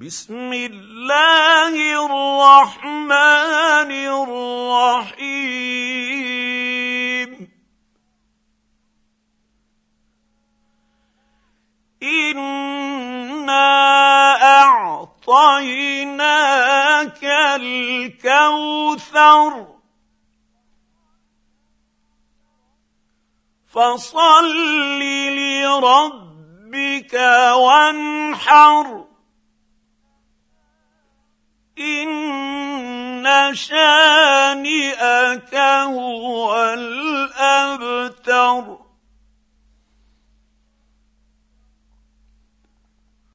بسم الله الرحمن الرحيم. انا اعطيناك الكوثر فصل لربك وانحر شانئك هو الأبتر.